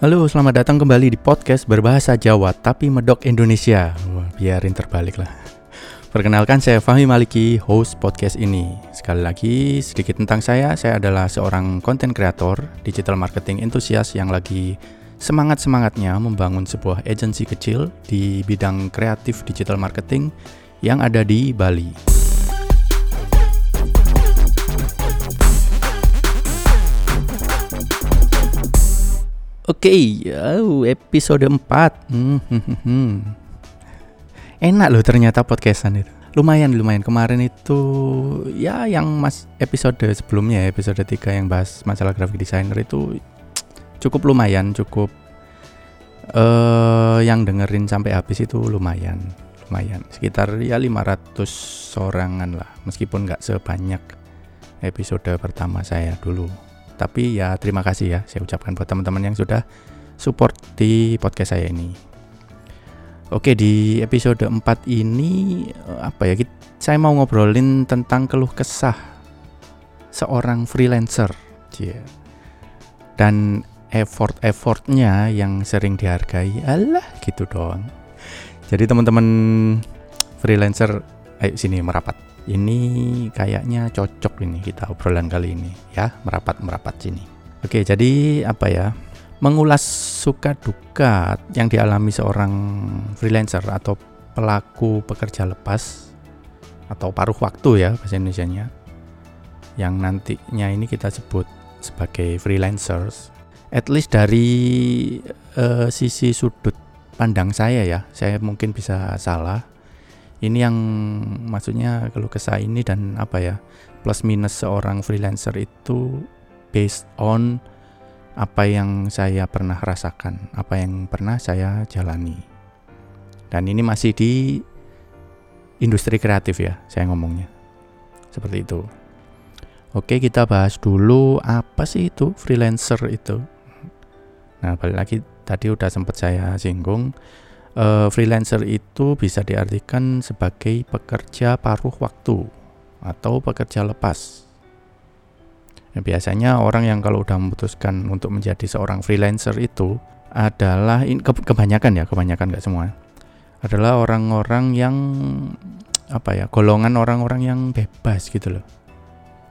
Halo, selamat datang kembali di podcast berbahasa Jawa tapi medok Indonesia. Wah, biarin terbalik lah. Perkenalkan saya Fahmi Maliki, host podcast ini. Sekali lagi, sedikit tentang saya. Saya adalah seorang konten kreator, digital marketing entusias yang lagi semangat-semangatnya membangun sebuah agensi kecil di bidang kreatif digital marketing yang ada di Bali. Oke, okay, oh, episode 4 hmm, hmm, hmm, Enak loh ternyata podcastan itu. Lumayan, lumayan. Kemarin itu ya yang mas episode sebelumnya Episode 3 yang bahas masalah graphic designer itu Cukup lumayan, cukup uh, Yang dengerin sampai habis itu lumayan Lumayan, sekitar ya 500 sorangan lah. Meskipun nggak sebanyak episode pertama saya dulu tapi ya terima kasih ya saya ucapkan buat teman-teman yang sudah support di podcast saya ini. Oke, di episode 4 ini eh, apa ya? Saya mau ngobrolin tentang keluh kesah seorang freelancer. Dan effort-effortnya yang sering dihargai. Allah, gitu dong. Jadi teman-teman freelancer ayo sini merapat ini kayaknya cocok ini kita obrolan kali ini ya. Merapat merapat sini. Oke jadi apa ya? Mengulas suka duka yang dialami seorang freelancer atau pelaku pekerja lepas atau paruh waktu ya bahasa Indonesia nya yang nantinya ini kita sebut sebagai freelancers at least dari uh, sisi sudut pandang saya ya. Saya mungkin bisa salah ini yang maksudnya kalau kesah ini dan apa ya plus minus seorang freelancer itu based on apa yang saya pernah rasakan, apa yang pernah saya jalani. Dan ini masih di industri kreatif ya, saya ngomongnya. Seperti itu. Oke, kita bahas dulu apa sih itu freelancer itu. Nah, balik lagi tadi udah sempat saya singgung uh, freelancer itu bisa diartikan sebagai pekerja paruh waktu atau pekerja lepas. Ya, biasanya orang yang kalau udah memutuskan untuk menjadi seorang freelancer itu adalah ke, kebanyakan ya, kebanyakan nggak semua, adalah orang-orang yang apa ya, golongan orang-orang yang bebas gitu loh.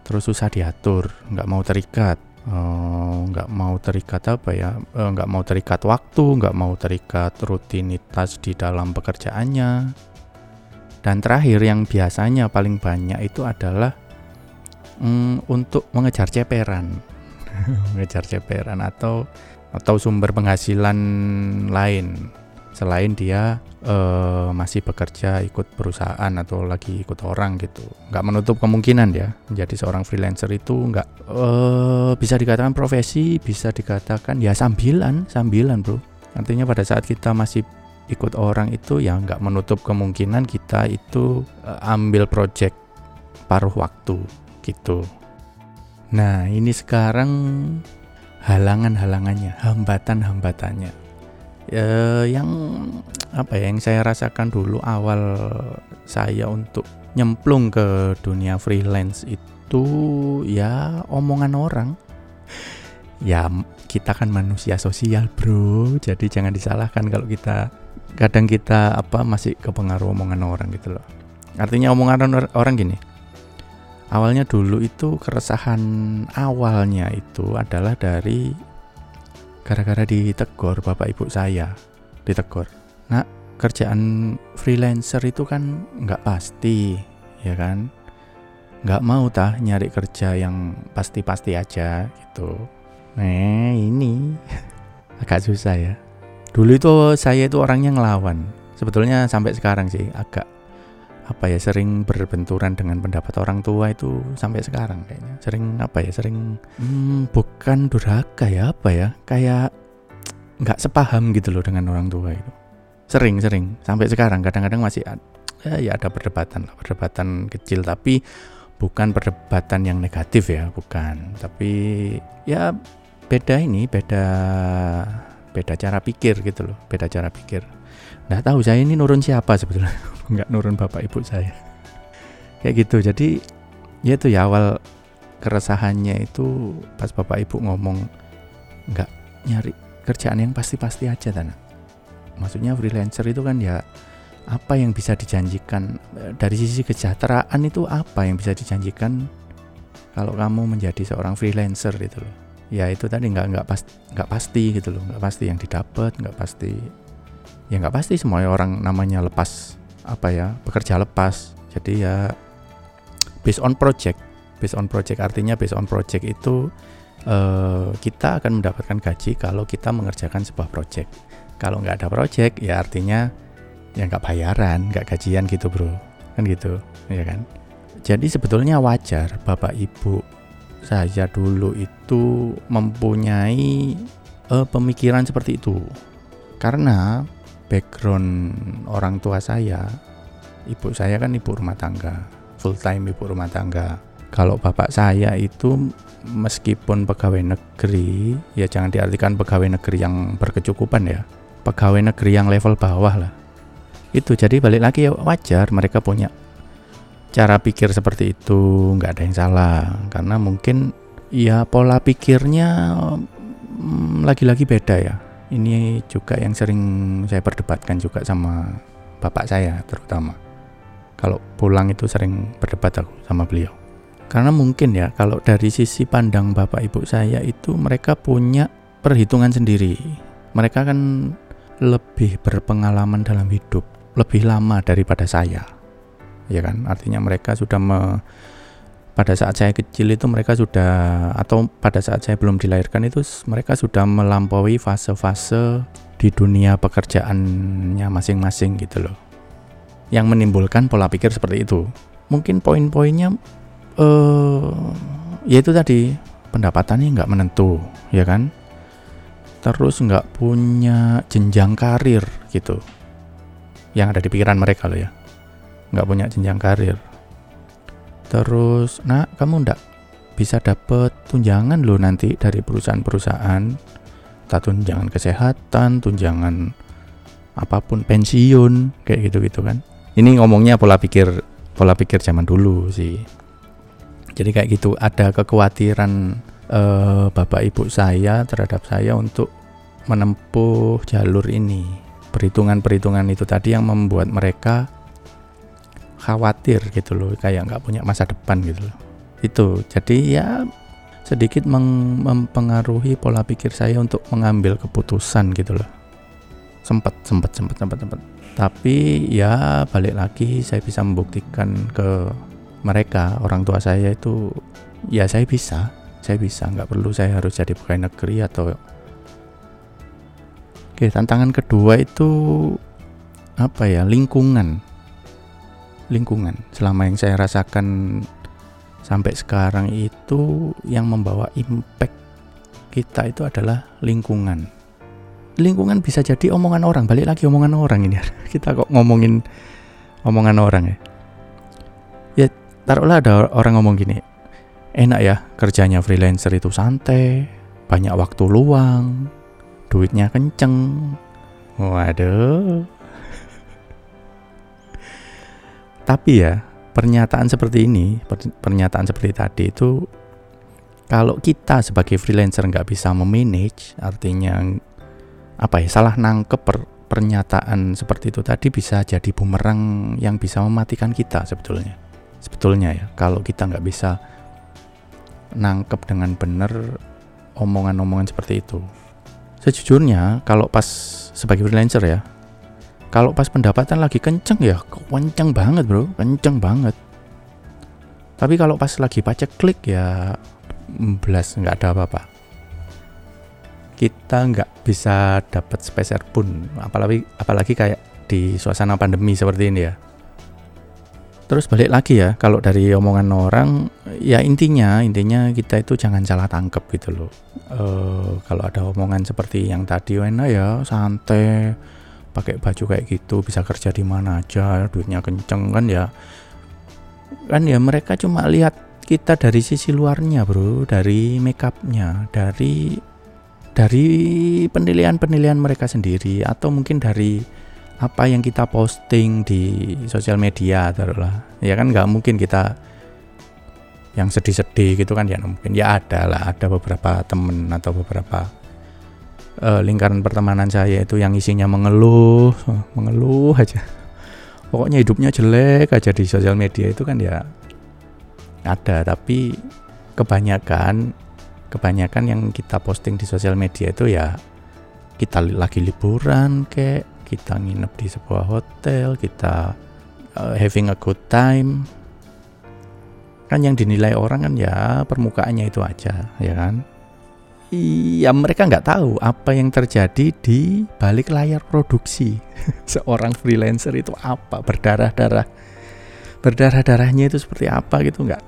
Terus susah diatur, nggak mau terikat, Eh, nggak uh, mau terikat apa ya? Uh, nggak mau terikat waktu nggak mau terikat rutinitas di dalam pekerjaannya. Dan terakhir yang biasanya paling banyak itu adalah um, untuk mengejar ceperan. Mengejar ceperan atau atau sumber penghasilan lain selain dia uh, masih bekerja ikut perusahaan atau lagi ikut orang gitu. Nggak menutup kemungkinan ya menjadi seorang freelancer itu nggak uh, bisa dikatakan profesi bisa dikatakan ya sambilan sambilan bro. Artinya pada saat kita masih ikut orang itu ya nggak menutup kemungkinan kita itu uh, ambil project paruh waktu gitu. Nah ini sekarang halangan-halangannya hambatan-hambatannya uh, yang apa ya yang saya rasakan dulu awal saya untuk nyemplung ke dunia freelance itu ya omongan orang. Ya kita kan manusia sosial bro. Jadi jangan disalahkan kalau kita kadang kita apa masih kepengaruh omongan orang gitu loh. Artinya omongan orang gini. Awalnya dulu itu keresahan awalnya itu adalah dari gara-gara ditegur bapak ibu saya. Ditegur nah kerjaan freelancer itu kan nggak pasti ya kan? Nggak mau tah nyari kerja yang pasti-pasti aja gitu. Nah ini. Agak susah ya. Dulu itu saya itu orangnya ngelawan. Sebetulnya sampai sekarang sih agak apa ya sering berbenturan dengan pendapat orang tua itu sampai sekarang kayaknya. Sering apa ya sering hmm, bukan durhaka ya apa ya kayak nggak sepaham gitu loh dengan orang tua itu. Sering sering. Sampai sekarang kadang-kadang masih ya, ya ada perdebatan lah perdebatan kecil. Tapi bukan perdebatan yang negatif ya bukan. Tapi ya beda ini beda beda cara pikir gitu loh beda cara pikir. Nggak tahu saya ini nurun siapa sebetulnya nggak nurun bapak ibu saya. Kayak gitu. Jadi ya itu ya awal keresahannya itu pas bapak ibu ngomong nggak nyari kerjaan yang pasti-pasti aja tanah maksudnya freelancer itu kan ya apa yang bisa dijanjikan? Eh, dari sisi kesejahteraan itu apa yang bisa dijanjikan kalau kamu menjadi seorang freelancer itu loh? Ya itu tadi nggak nggak pas nggak pasti gitu loh. Nggak pasti yang didapat nggak pasti ya nggak pasti semua orang namanya lepas apa ya bekerja lepas. Jadi ya based on project. Based on project artinya based on project itu uh, kita akan mendapatkan gaji kalau kita mengerjakan sebuah project. Kalau nggak ada project ya artinya ya nggak bayaran nggak gajian gitu bro. Kan gitu ya kan? Jadi sebetulnya wajar bapak ibu saya dulu itu mempunyai uh, pemikiran seperti itu. Karena background orang tua saya ibu saya kan ibu rumah tangga full time ibu rumah tangga. Kalau bapak saya itu meskipun pegawai negeri ya jangan diartikan pegawai negeri yang berkecukupan ya pegawai negeri yang level bawah lah. Itu jadi balik lagi ya wajar mereka punya cara pikir seperti itu nggak ada yang salah. Karena mungkin ya pola pikirnya mm, lagi-lagi beda ya ini juga yang sering saya perdebatkan juga sama bapak saya terutama. Kalau pulang itu sering berdebat aku sama beliau. Karena mungkin ya kalau dari sisi pandang bapak ibu saya itu mereka punya perhitungan sendiri. Mereka kan lebih berpengalaman dalam hidup lebih lama daripada saya. Ya kan? Artinya mereka sudah me, pada saat saya kecil itu mereka sudah atau pada saat saya belum dilahirkan itu mereka sudah melampaui fase-fase di dunia pekerjaannya masing-masing gitu loh. Yang menimbulkan pola pikir seperti itu. Mungkin poin-poinnya eh yaitu tadi pendapatannya nggak menentu ya kan? Terus nggak punya jenjang karir gitu. Yang ada di pikiran mereka loh ya. Nggak punya jenjang karir terus nah kamu ndak bisa dapet tunjangan loh nanti dari perusahaan-perusahaan. Tak tunjangan kesehatan tunjangan apa pun pensiun kayak gitu gitu kan. Ini ngomongnya pola pikir pola pikir zaman dulu sih. Jadi kayak gitu ada kekhawatiran eh, bapak ibu saya terhadap saya untuk menempuh jalur ini. Perhitungan-perhitungan itu tadi yang membuat mereka khawatir gitu loh kayak nggak punya masa depan gitu loh itu jadi ya sedikit mempengaruhi pola pikir saya untuk mengambil keputusan gitu loh sempat sempat sempat sempat sempat tapi ya balik lagi saya bisa membuktikan ke mereka orang tua saya itu ya saya bisa saya bisa nggak perlu saya harus jadi pegawai negeri atau Oke, tantangan kedua itu apa ya? Lingkungan. Lingkungan. Selama yang saya rasakan sampai sekarang itu yang membawa impact kita itu adalah lingkungan. Lingkungan bisa jadi omongan orang, balik lagi omongan orang ini. Kita kok ngomongin omongan orang ya. Ya, taruhlah ada orang ngomong gini. Enak ya kerjanya freelancer itu santai, banyak waktu luang, duitnya kenceng waduh tapi ya pernyataan seperti ini pernyataan seperti tadi itu kalau kita sebagai freelancer nggak bisa memanage artinya apa ya salah nangkep per, pernyataan seperti itu tadi bisa jadi bumerang yang bisa mematikan kita sebetulnya. Sebetulnya ya kalau kita nggak bisa nangkep dengan benar omongan-omongan seperti itu. Sejujurnya kalau pas sebagai freelancer ya kalau pas pendapatan lagi kenceng ya kenceng banget bro. Kenceng banget. Tapi kalau pas lagi pacek klik ya belas nggak ada apa-apa. Kita nggak bisa dapat speser pun. Apalagi apalagi kayak di suasana pandemi seperti ini ya. Terus balik lagi ya, kalau dari omongan orang, ya intinya intinya kita itu jangan salah tangkep gitu loh. E, kalau ada omongan seperti yang tadi, enak ya santai, pakai baju kayak gitu, bisa kerja di mana aja, duitnya kenceng kan ya. Kan ya mereka cuma lihat kita dari sisi luarnya bro, dari makeupnya, dari dari penilaian-penilaian mereka sendiri, atau mungkin dari apa yang kita posting di sosial media taruhlah ya kan nggak mungkin kita yang sedih-sedih gitu kan ya mungkin ya ada lah ada beberapa temen atau beberapa uh, lingkaran pertemanan saya itu yang isinya mengeluh, mengeluh aja. Pokoknya hidupnya jelek aja di sosial media itu kan ya ada, tapi kebanyakan kebanyakan yang kita posting di sosial media itu ya kita lagi liburan kayak kita nginep di sebuah hotel, kita uh, having a good time. Kan yang dinilai orang kan ya permukaannya itu aja, ya kan? Iya, mereka nggak tahu apa yang terjadi di balik layar produksi. Seorang freelancer itu apa? Berdarah-darah. Berdarah-darahnya itu seperti apa gitu? Nggak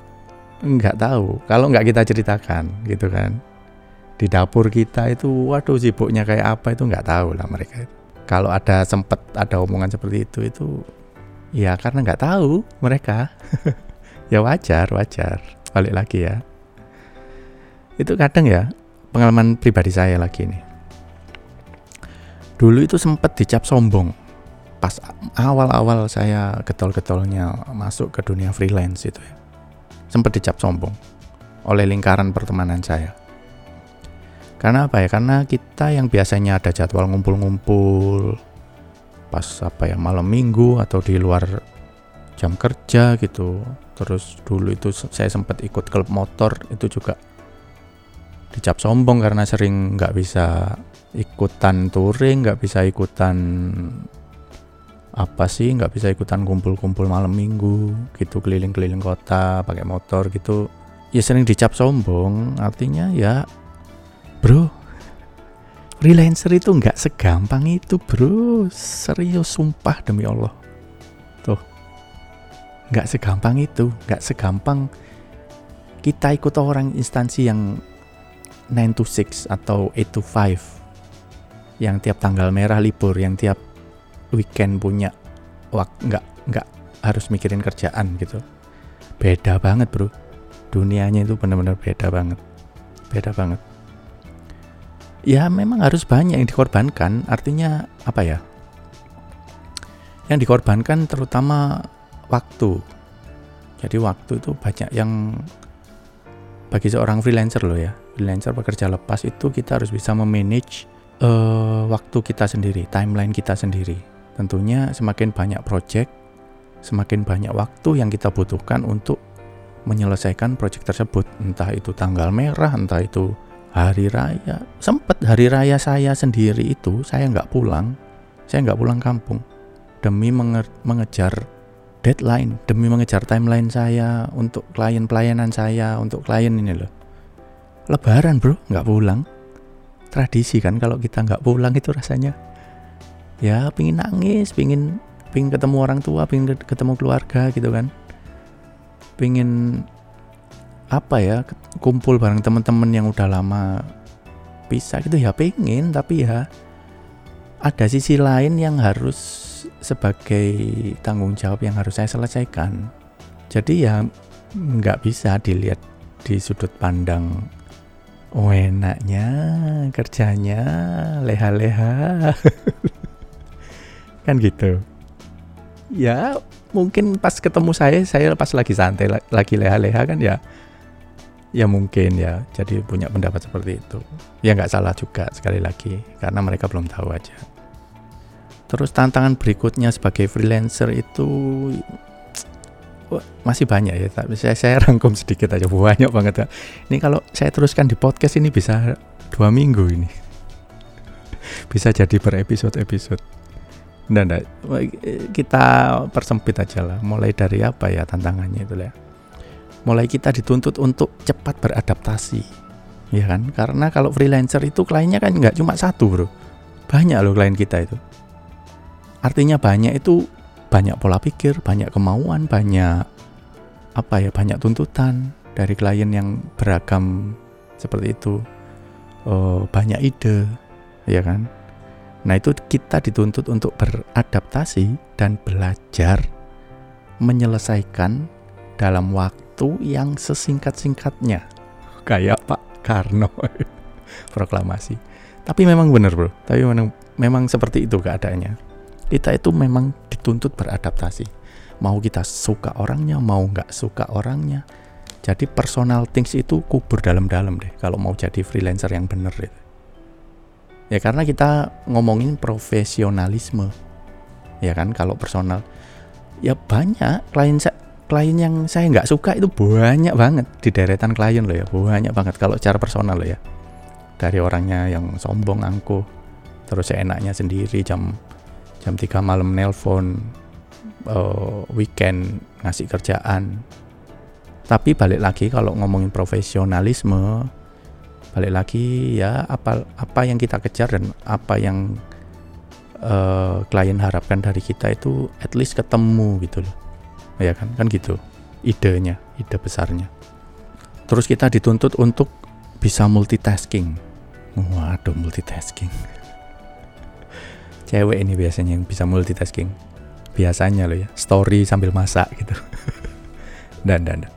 nggak tahu. Kalau nggak kita ceritakan gitu kan. Di dapur kita itu waduh sibuknya kayak apa itu nggak tahu lah mereka. Kalau ada sempat ada omongan seperti itu itu ya karena nggak tahu mereka. Ya wajar wajar. Balik lagi ya. Itu kadang ya pengalaman pribadi saya lagi nih. Dulu itu sempat dicap sombong. Pas awal-awal saya getol-getolnya masuk ke dunia freelance itu ya. Sempat dicap sombong oleh lingkaran pertemanan saya. Karena apa ya? Karena kita yang biasanya ada jadwal ngumpul-ngumpul pas apa ya malam minggu atau di luar jam kerja gitu. Terus dulu itu saya sempat ikut klub motor itu juga dicap sombong karena sering nggak bisa ikutan touring, nggak bisa ikutan apa sih, nggak bisa ikutan kumpul-kumpul malam minggu, gitu keliling-keliling kota pakai motor gitu. Ya sering dicap sombong, artinya ya, bro, freelancer itu nggak segampang itu, bro. Serius, sumpah demi Allah. Tuh, nggak segampang itu, nggak segampang kita ikut orang instansi yang 9 to 6 atau 8 to 5 yang tiap tanggal merah libur yang tiap weekend punya waktu nggak nggak harus mikirin kerjaan gitu. Beda banget bro. Dunianya itu benar-benar beda banget. Beda banget. Ya memang harus banyak yang dikorbankan. Artinya apa ya? Yang dikorbankan terutama waktu. Jadi waktu itu banyak yang bagi seorang freelancer loh ya freelancer pekerja lepas itu kita harus bisa memanage uh, waktu kita sendiri timeline kita sendiri. Tentunya semakin banyak project semakin banyak waktu yang kita butuhkan untuk menyelesaikan project tersebut. Entah itu tanggal merah entah itu hari raya. Sempat hari raya saya sendiri itu saya nggak pulang. Saya nggak pulang kampung. Demi mengejar deadline demi mengejar timeline saya untuk klien pelayanan saya untuk klien ini loh lebaran bro. Nggak pulang. Tradisi kan kalau kita nggak pulang itu rasanya ya pingin nangis pingin pingin ketemu orang tua pingin ketemu keluarga gitu kan. Pingin apa ya kumpul bareng teman-teman yang udah lama bisa gitu ya pingin tapi ya ada sisi lain yang harus sebagai tanggung jawab yang harus saya selesaikan. Jadi ya nggak bisa dilihat di sudut pandang oh enaknya kerjanya leha-leha. Kan gitu. Ya mungkin pas ketemu saya saya pas lagi santai lagi leha-leha kan ya ya mungkin ya jadi punya pendapat seperti itu. Ya nggak salah juga sekali lagi karena mereka belum tahu aja. Terus tantangan berikutnya sebagai freelancer itu masih banyak ya, tapi saya, saya rangkum sedikit aja banyak banget ya. Ini kalau saya teruskan di podcast ini bisa dua minggu ini, bisa jadi per episode episode. Nah, nah, kita persempit aja lah. Mulai dari apa ya tantangannya itu ya. Mulai kita dituntut untuk cepat beradaptasi, ya kan? Karena kalau freelancer itu kliennya kan nggak cuma satu bro, banyak loh klien kita itu artinya banyak itu banyak pola pikir, banyak kemauan, banyak apa ya, banyak tuntutan dari klien yang beragam seperti itu. Oh, banyak ide, ya kan? Nah, itu kita dituntut untuk beradaptasi dan belajar menyelesaikan dalam waktu yang sesingkat-singkatnya. Kayak Pak Karno proklamasi. Tapi memang benar, Bro. Tapi memang memang seperti itu keadaannya kita itu memang dituntut beradaptasi. Mau kita suka orangnya, mau nggak suka orangnya. Jadi personal things itu kubur dalam-dalam deh kalau mau jadi freelancer yang bener deh. Ya karena kita ngomongin profesionalisme. Ya kan kalau personal ya banyak klien saya klien yang saya nggak suka itu banyak banget di deretan klien loh ya banyak banget kalau cara personal loh ya dari orangnya yang sombong angkuh terus enaknya sendiri jam jam 3 malam nelpon uh, weekend ngasih kerjaan. Tapi balik lagi kalau ngomongin profesionalisme balik lagi ya apa apa yang kita kejar dan apa yang uh, klien harapkan dari kita itu at least ketemu gitu loh. Ya kan? Kan gitu idenya ide besarnya. Terus kita dituntut untuk bisa multitasking. Waduh multitasking cewek ini biasanya yang bisa multitasking. Biasanya loh ya story sambil masak gitu. Dan dan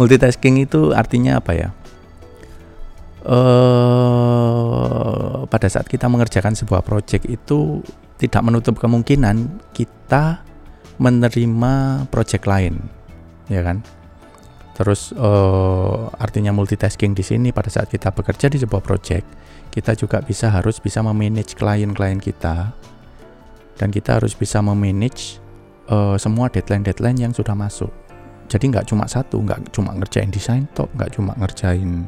multitasking itu artinya apa ya? Uh, pada saat kita mengerjakan sebuah project itu tidak menutup kemungkinan kita menerima project lain ya kan? Terus uh, artinya multitasking di sini pada saat kita bekerja di sebuah project kita juga bisa harus bisa memanage klien-klien kita dan kita harus bisa memanage uh, semua deadline-deadline yang sudah masuk. Jadi nggak cuma satu, nggak cuma ngerjain desain tok, nggak cuma ngerjain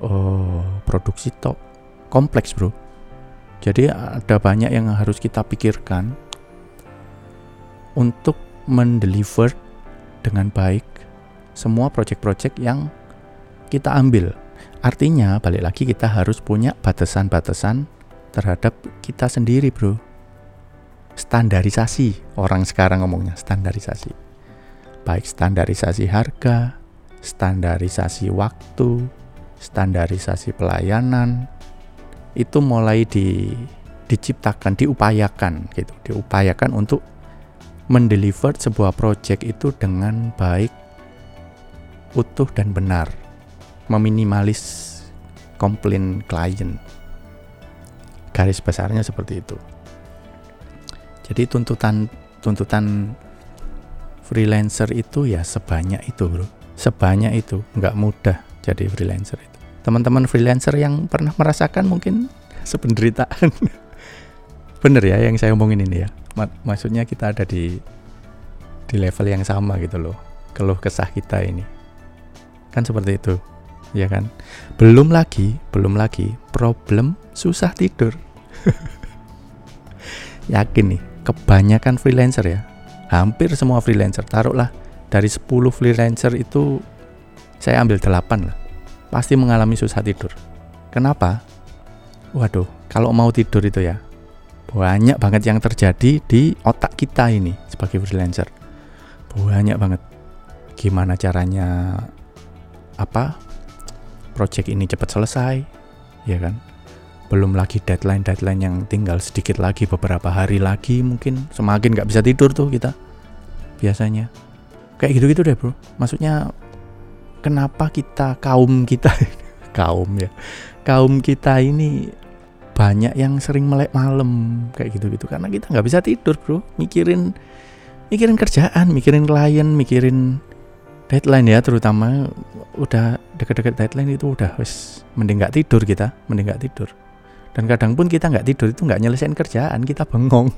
uh, produksi tok, kompleks bro. Jadi ada banyak yang harus kita pikirkan untuk mendeliver dengan baik semua project-project yang kita ambil. Artinya balik lagi kita harus punya batasan-batasan terhadap kita sendiri bro standarisasi. Orang sekarang ngomongnya standarisasi. Baik standarisasi harga standarisasi waktu standarisasi pelayanan itu mulai di diciptakan diupayakan gitu. Diupayakan untuk mendeliver sebuah project itu dengan baik utuh dan benar. Meminimalis komplain klien. Garis besarnya seperti itu jadi tuntutan tuntutan freelancer itu ya sebanyak itu bro, sebanyak itu nggak mudah jadi freelancer itu. Teman-teman freelancer yang pernah merasakan mungkin sependeritaan. Bener ya yang saya omongin ini ya. Maksudnya kita ada di di level yang sama gitu loh. Keluh kesah kita ini. Kan seperti itu. Ya kan? Belum lagi, belum lagi problem susah tidur. Yakin nih, kebanyakan freelancer ya. Hampir semua freelancer. Taruhlah dari 10 freelancer itu saya ambil 8 lah. Pasti mengalami susah tidur. Kenapa? Waduh kalau mau tidur itu ya banyak banget yang terjadi di otak kita ini sebagai freelancer. Banyak banget. Gimana caranya apa project ini cepat selesai ya kan belum lagi deadline-deadline yang tinggal sedikit lagi beberapa hari lagi mungkin semakin nggak bisa tidur tuh kita biasanya. Kayak gitu-gitu deh bro. Maksudnya kenapa kita kaum kita kaum ya kaum kita ini banyak yang sering melek malam kayak gitu-gitu. Karena kita nggak bisa tidur bro. Mikirin mikirin kerjaan mikirin klien mikirin deadline ya terutama udah deket-deket deadline itu udah wes mending nggak tidur kita mending nggak tidur dan kadang pun kita nggak tidur itu nggak nyelesain kerjaan kita bengong.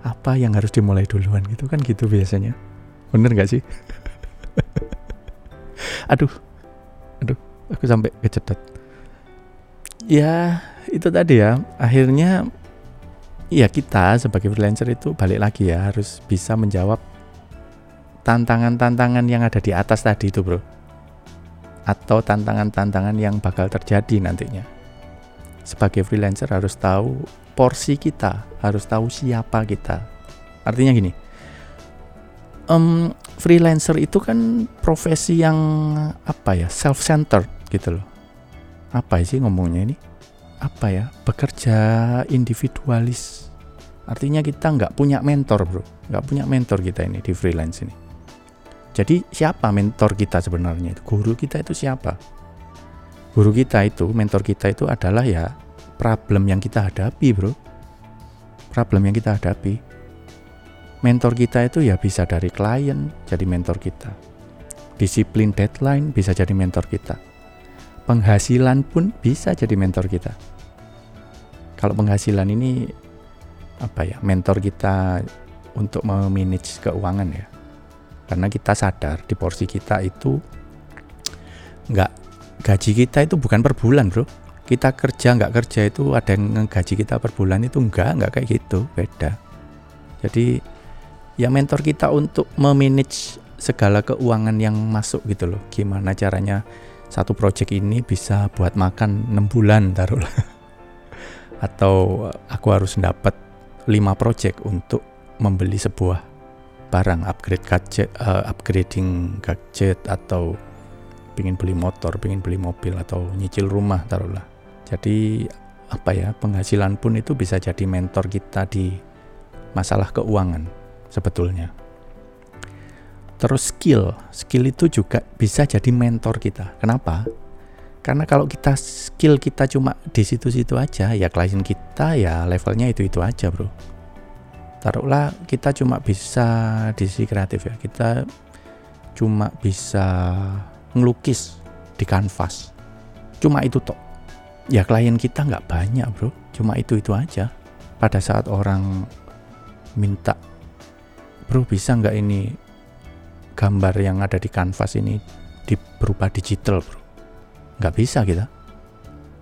Apa yang harus dimulai duluan gitu kan gitu biasanya. Bener nggak sih? Aduh aduh aku sampai kecetet. Ya itu tadi ya. Akhirnya ya kita sebagai freelancer itu balik lagi ya harus bisa menjawab tantangan-tantangan yang ada di atas tadi itu bro. Atau tantangan-tantangan yang bakal terjadi nantinya sebagai freelancer harus tahu porsi kita, harus tahu siapa kita. Artinya gini, um, freelancer itu kan profesi yang apa ya, self-centered gitu loh. Apa sih ngomongnya ini? Apa ya, bekerja individualis. Artinya kita nggak punya mentor bro, nggak punya mentor kita ini di freelance ini. Jadi siapa mentor kita sebenarnya? Guru kita itu siapa? Guru kita itu, mentor kita itu adalah ya problem yang kita hadapi, bro. Problem yang kita hadapi. Mentor kita itu ya bisa dari klien jadi mentor kita. Disiplin deadline bisa jadi mentor kita. Penghasilan pun bisa jadi mentor kita. kalau penghasilan ini apa ya mentor kita untuk memanage keuangan ya karena kita sadar di porsi kita itu nggak gaji kita itu bukan per bulan bro. Kita kerja nggak kerja itu ada yang gaji kita per bulan itu enggak nggak kayak gitu beda. Jadi ya mentor kita untuk memanage segala keuangan yang masuk gitu loh. Gimana caranya satu project ini bisa buat makan 6 bulan taruhlah. Atau aku harus dapat 5 project untuk membeli sebuah barang upgrade gadget uh, upgrading gadget atau pingin beli motor, pingin beli mobil atau nyicil rumah taruhlah. Jadi apa ya penghasilan pun itu bisa jadi mentor kita di masalah keuangan sebetulnya. Terus skill, skill itu juga bisa jadi mentor kita. Kenapa? Karena kalau kita skill kita cuma di situ-situ aja, ya klien kita ya levelnya itu-itu aja, Bro. Taruhlah kita cuma bisa di sisi kreatif ya. Kita cuma bisa ngelukis di kanvas. Cuma itu toh. Ya klien kita nggak banyak, Bro. Cuma itu-itu aja. Pada saat orang minta, "Bro, bisa nggak ini gambar yang ada di kanvas ini di, berupa digital bro nggak bisa kita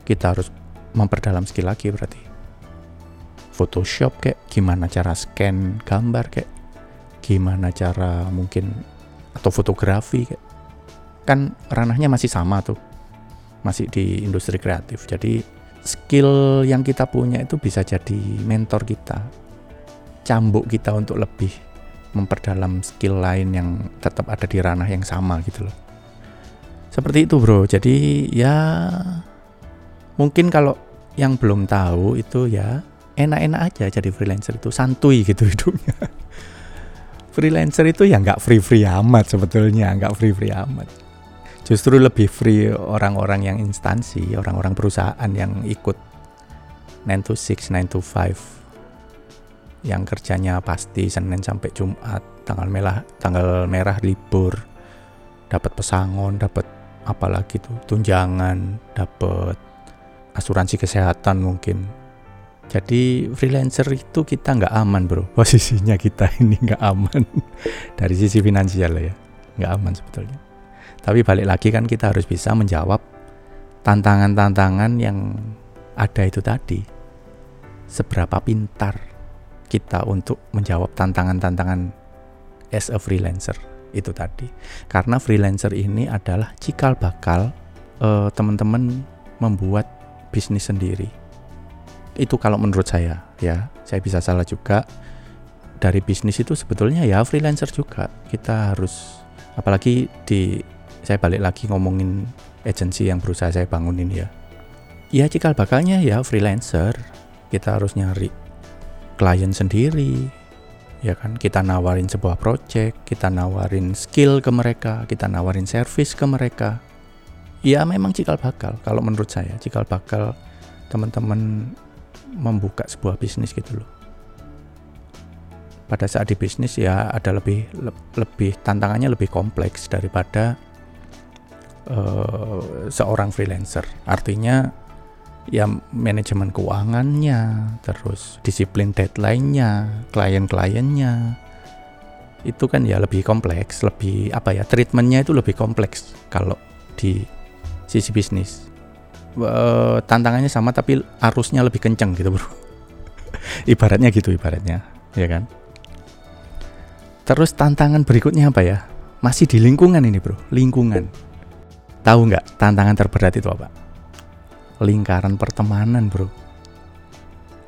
kita harus memperdalam skill lagi berarti Photoshop kayak gimana cara scan gambar kayak gimana cara mungkin atau fotografi kayak kan ranahnya masih sama tuh masih di industri kreatif jadi skill yang kita punya itu bisa jadi mentor kita cambuk kita untuk lebih memperdalam skill lain yang tetap ada di ranah yang sama gitu loh. Seperti itu bro. Jadi ya mungkin kalau yang belum tahu itu ya enak-enak aja jadi freelancer itu santuy gitu hidupnya. freelancer itu ya nggak free-free amat sebetulnya, nggak free-free amat. Justru lebih free orang-orang yang instansi, orang-orang perusahaan yang ikut 9 to 6, 9 to 5 yang kerjanya pasti Senin sampai Jumat tanggal merah tanggal merah libur. Dapat pesangon dapat apalagi tuh tunjangan dapat asuransi kesehatan mungkin. Jadi freelancer itu kita nggak aman bro. Posisinya kita ini nggak aman. Dari sisi finansial ya nggak aman sebetulnya tapi balik lagi kan kita harus bisa menjawab tantangan-tantangan yang ada itu tadi seberapa pintar kita untuk menjawab tantangan-tantangan as a freelancer itu tadi. Karena freelancer ini adalah cikal bakal uh, teman-teman membuat bisnis sendiri. Itu kalau menurut saya ya, saya bisa salah juga. Dari bisnis itu sebetulnya ya freelancer juga. Kita harus apalagi di saya balik lagi ngomongin agensi yang berusaha saya bangunin ya. Ya cikal bakalnya ya freelancer. Kita harus nyari klien sendiri ya kan kita nawarin sebuah project kita nawarin skill ke mereka kita nawarin service ke mereka ya memang cikal bakal kalau menurut saya cikal bakal teman-teman membuka sebuah bisnis gitu loh pada saat di bisnis ya ada lebih le, lebih tantangannya lebih kompleks daripada uh, seorang freelancer artinya ya manajemen keuangannya, terus disiplin deadline-nya, klien-kliennya. Itu kan ya lebih kompleks, lebih apa ya, treatmentnya itu lebih kompleks kalau di sisi bisnis. E, tantangannya sama tapi arusnya lebih kenceng gitu bro. ibaratnya gitu ibaratnya, ya kan. Terus tantangan berikutnya apa ya? Masih di lingkungan ini bro, lingkungan. Tahu nggak tantangan terberat itu apa? lingkaran pertemanan bro.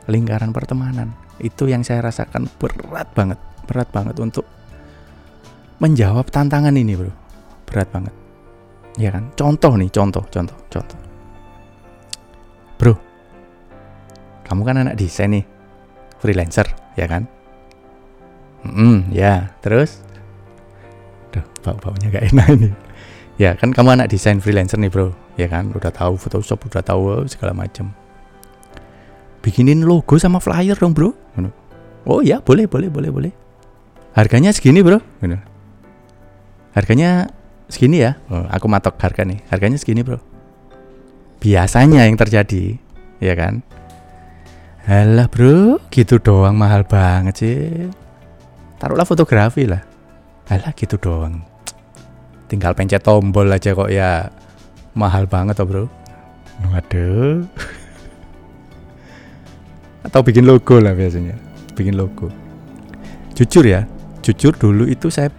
Lingkaran pertemanan. Itu yang saya rasakan berat banget berat banget untuk menjawab tantangan ini bro. Berat banget. Ya kan? Contoh nih contoh contoh contoh. Bro kamu kan anak desain nih freelancer ya kan? Hmm ya terus? Duh, bau-baunya gak enak ini ya kan kamu anak desain freelancer nih bro. Ya kan udah tahu Photoshop udah tahu segala macam bikinin logo sama flyer dong bro. Oh ya boleh boleh boleh boleh. Harganya segini bro. Harganya segini ya. Oh, aku matok harga nih. Harganya segini bro. Biasanya yang terjadi ya kan? Halah bro, gitu doang mahal banget sih. Taruhlah fotografi lah. Halah gitu doang. Tinggal pencet tombol aja kok ya mahal banget toh bro. Waduh. Atau bikin logo lah biasanya. Bikin logo. Jujur ya, jujur dulu itu saya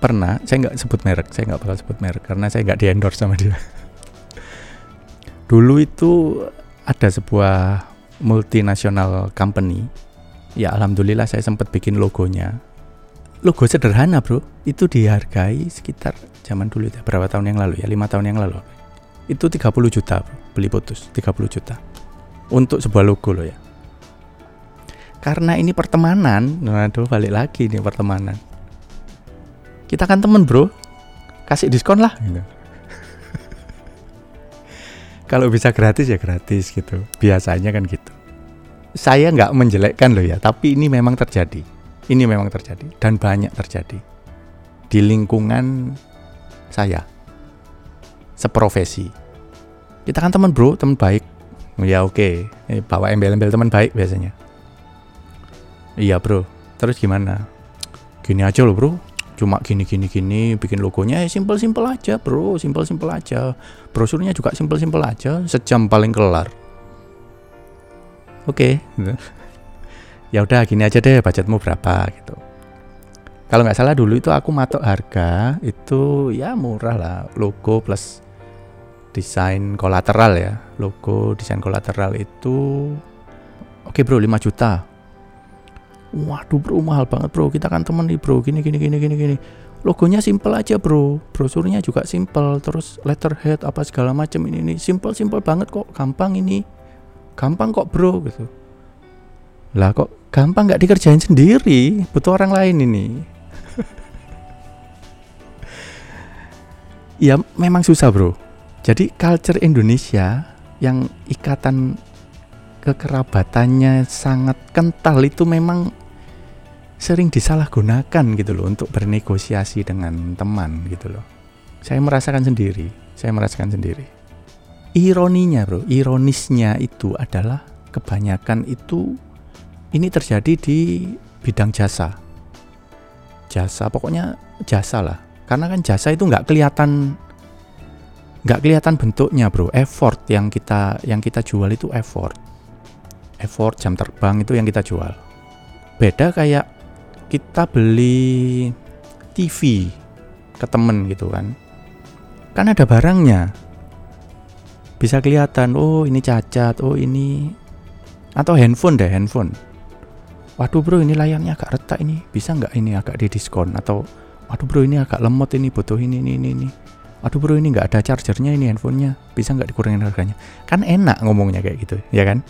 pernah, saya nggak sebut merek, saya nggak bakal sebut merek karena saya nggak di endorse sama dia. Dulu itu ada sebuah multinasional company ya alhamdulillah saya sempat bikin logonya logo sederhana bro itu dihargai sekitar zaman dulu ya berapa tahun yang lalu ya? Lima tahun yang lalu. Itu 30 juta beli putus 30 juta. Untuk sebuah logo loh ya. Karena ini pertemanan nah aduh balik lagi nih pertemanan. Kita kan temen bro. Kasih diskon lah. Gitu kalau bisa gratis ya gratis gitu. Biasanya kan gitu. Saya nggak menjelekkan loh ya tapi ini memang terjadi. Ini memang terjadi dan banyak terjadi. Di lingkungan saya. Seprofesi. Kita kan teman bro teman baik. Ya oke. Okay. bawa embel-embel teman baik biasanya. Iya bro. Terus gimana? Gini aja loh bro. Cuma gini gini gini bikin logonya ya simple simple aja bro. Simple simple aja. Brosurnya juga simple simple aja sejam paling kelar. Oke. Okay. ya udah gini aja deh budgetmu berapa gitu kalau nggak salah dulu itu aku matok harga itu ya murah lah. Logo plus desain kolateral ya. Logo desain kolateral itu oke okay bro 5 juta. Waduh bro mahal banget bro. Kita kan temen nih bro gini gini gini gini gini. Logonya simple aja bro. Brosurnya juga simple terus letterhead apa segala macam ini ini. Simple simple banget kok. Gampang ini. Gampang kok bro gitu. Lah kok gampang nggak dikerjain sendiri? Butuh orang lain ini ya memang susah bro jadi culture Indonesia yang ikatan kekerabatannya sangat kental itu memang sering disalahgunakan gitu loh untuk bernegosiasi dengan teman gitu loh. Saya merasakan sendiri, saya merasakan sendiri. Ironinya bro, ironisnya itu adalah kebanyakan itu ini terjadi di bidang jasa. Jasa, pokoknya jasa lah. Karena kan jasa itu nggak kelihatan nggak kelihatan bentuknya bro effort yang kita yang kita jual itu effort effort jam terbang itu yang kita jual. Beda kayak kita beli TV ke temen gitu kan. Kan ada barangnya. Bisa kelihatan, oh ini cacat, oh ini atau handphone deh, handphone. Waduh bro ini layarnya agak retak ini, bisa nggak ini agak di diskon atau waduh bro ini agak lemot ini butuh ini ini ini. ini. Aduh bro ini nggak ada chargernya ini handphonenya, bisa nggak dikurangin harganya? Kan enak ngomongnya kayak gitu, ya kan?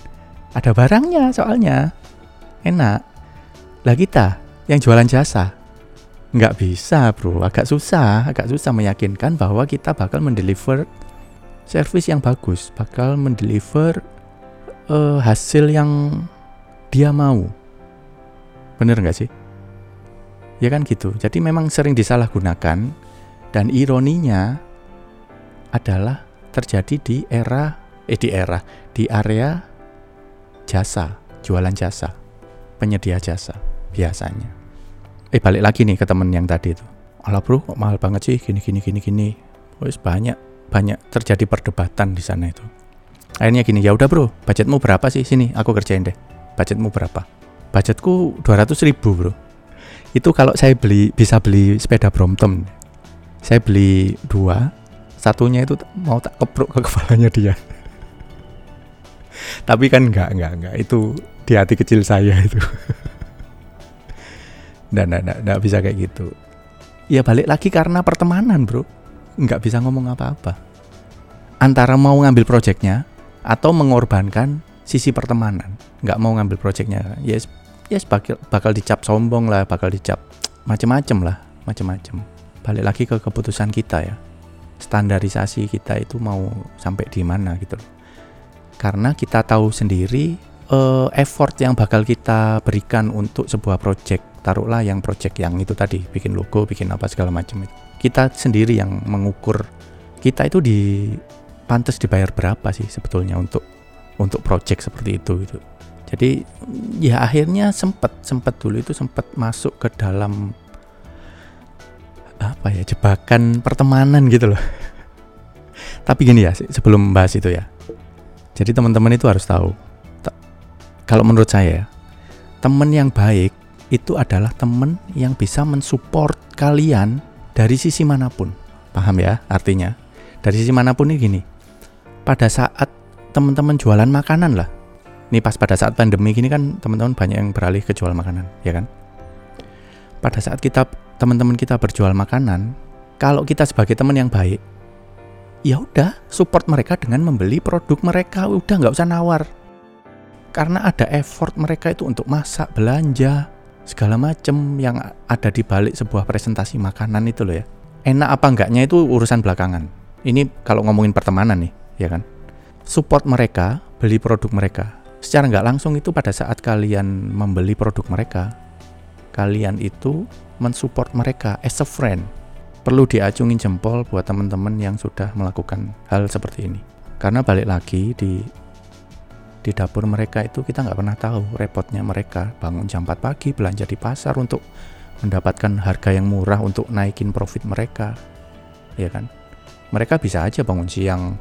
ada barangnya soalnya enak lah kita yang jualan jasa nggak bisa bro agak susah agak susah meyakinkan bahwa kita bakal mendeliver service yang bagus bakal mendeliver uh, hasil yang dia mau bener nggak sih ya kan gitu jadi memang sering disalahgunakan dan ironinya adalah terjadi di era eh di era di area jasa, jualan jasa, penyedia jasa biasanya. Eh balik lagi nih ke temen yang tadi itu. Alah bro, kok mahal banget sih gini gini gini gini. Wes banyak banyak terjadi perdebatan di sana itu. Akhirnya gini, ya udah bro, budgetmu berapa sih sini? Aku kerjain deh. Budgetmu berapa? Budgetku 200 ribu bro. Itu kalau saya beli bisa beli sepeda Brompton. Saya beli dua, satunya itu mau tak kepruk ke kepalanya dia. Tapi kan enggak enggak enggak itu di hati kecil saya itu. Dan enggak, enggak, enggak bisa kayak gitu. Ya balik lagi karena pertemanan bro. Nggak bisa ngomong apa-apa. Antara mau ngambil proyeknya atau mengorbankan sisi pertemanan. Nggak mau ngambil proyeknya yes yes bakal bakal dicap sombong lah bakal dicap macem-macem lah macem-macem. Balik lagi ke keputusan kita ya. Standarisasi kita itu mau sampai di mana gitu karena kita tahu sendiri uh, effort yang bakal kita berikan untuk sebuah project taruhlah yang project yang itu tadi bikin logo bikin apa segala macam itu. Kita sendiri yang mengukur. Kita itu di pantas dibayar berapa sih sebetulnya untuk untuk project seperti itu gitu jadi ya akhirnya sempet sempet dulu itu sempet masuk ke dalam apa ya jebakan pertemanan gitu loh. Tapi gini ya sebelum bahas itu ya. Jadi teman-teman itu harus tahu kalau menurut saya teman yang baik itu adalah teman yang bisa mensupport kalian dari sisi mana pun. Paham ya artinya? Dari sisi mana pun ini gini pada saat teman-teman jualan makanan lah ini pas pada saat pandemi gini kan teman-teman banyak yang beralih ke jual makanan, ya kan? Pada saat kita teman-teman kita berjual makanan, kalau kita sebagai teman yang baik, ya udah support mereka dengan membeli produk mereka, udah nggak usah nawar. Karena ada effort mereka itu untuk masak, belanja, segala macem yang ada di balik sebuah presentasi makanan itu loh ya. Enak apa enggaknya itu urusan belakangan. Ini kalau ngomongin pertemanan nih, ya kan? Support mereka, beli produk mereka secara nggak langsung itu pada saat kalian membeli produk mereka, kalian itu mensupport mereka as a friend. Perlu diacungin jempol buat teman-teman yang sudah melakukan hal seperti ini. Karena balik lagi di di dapur mereka itu kita nggak pernah tahu repotnya mereka bangun jam 4 pagi belanja di pasar untuk mendapatkan harga yang murah untuk naikin profit mereka ya kan mereka bisa aja bangun siang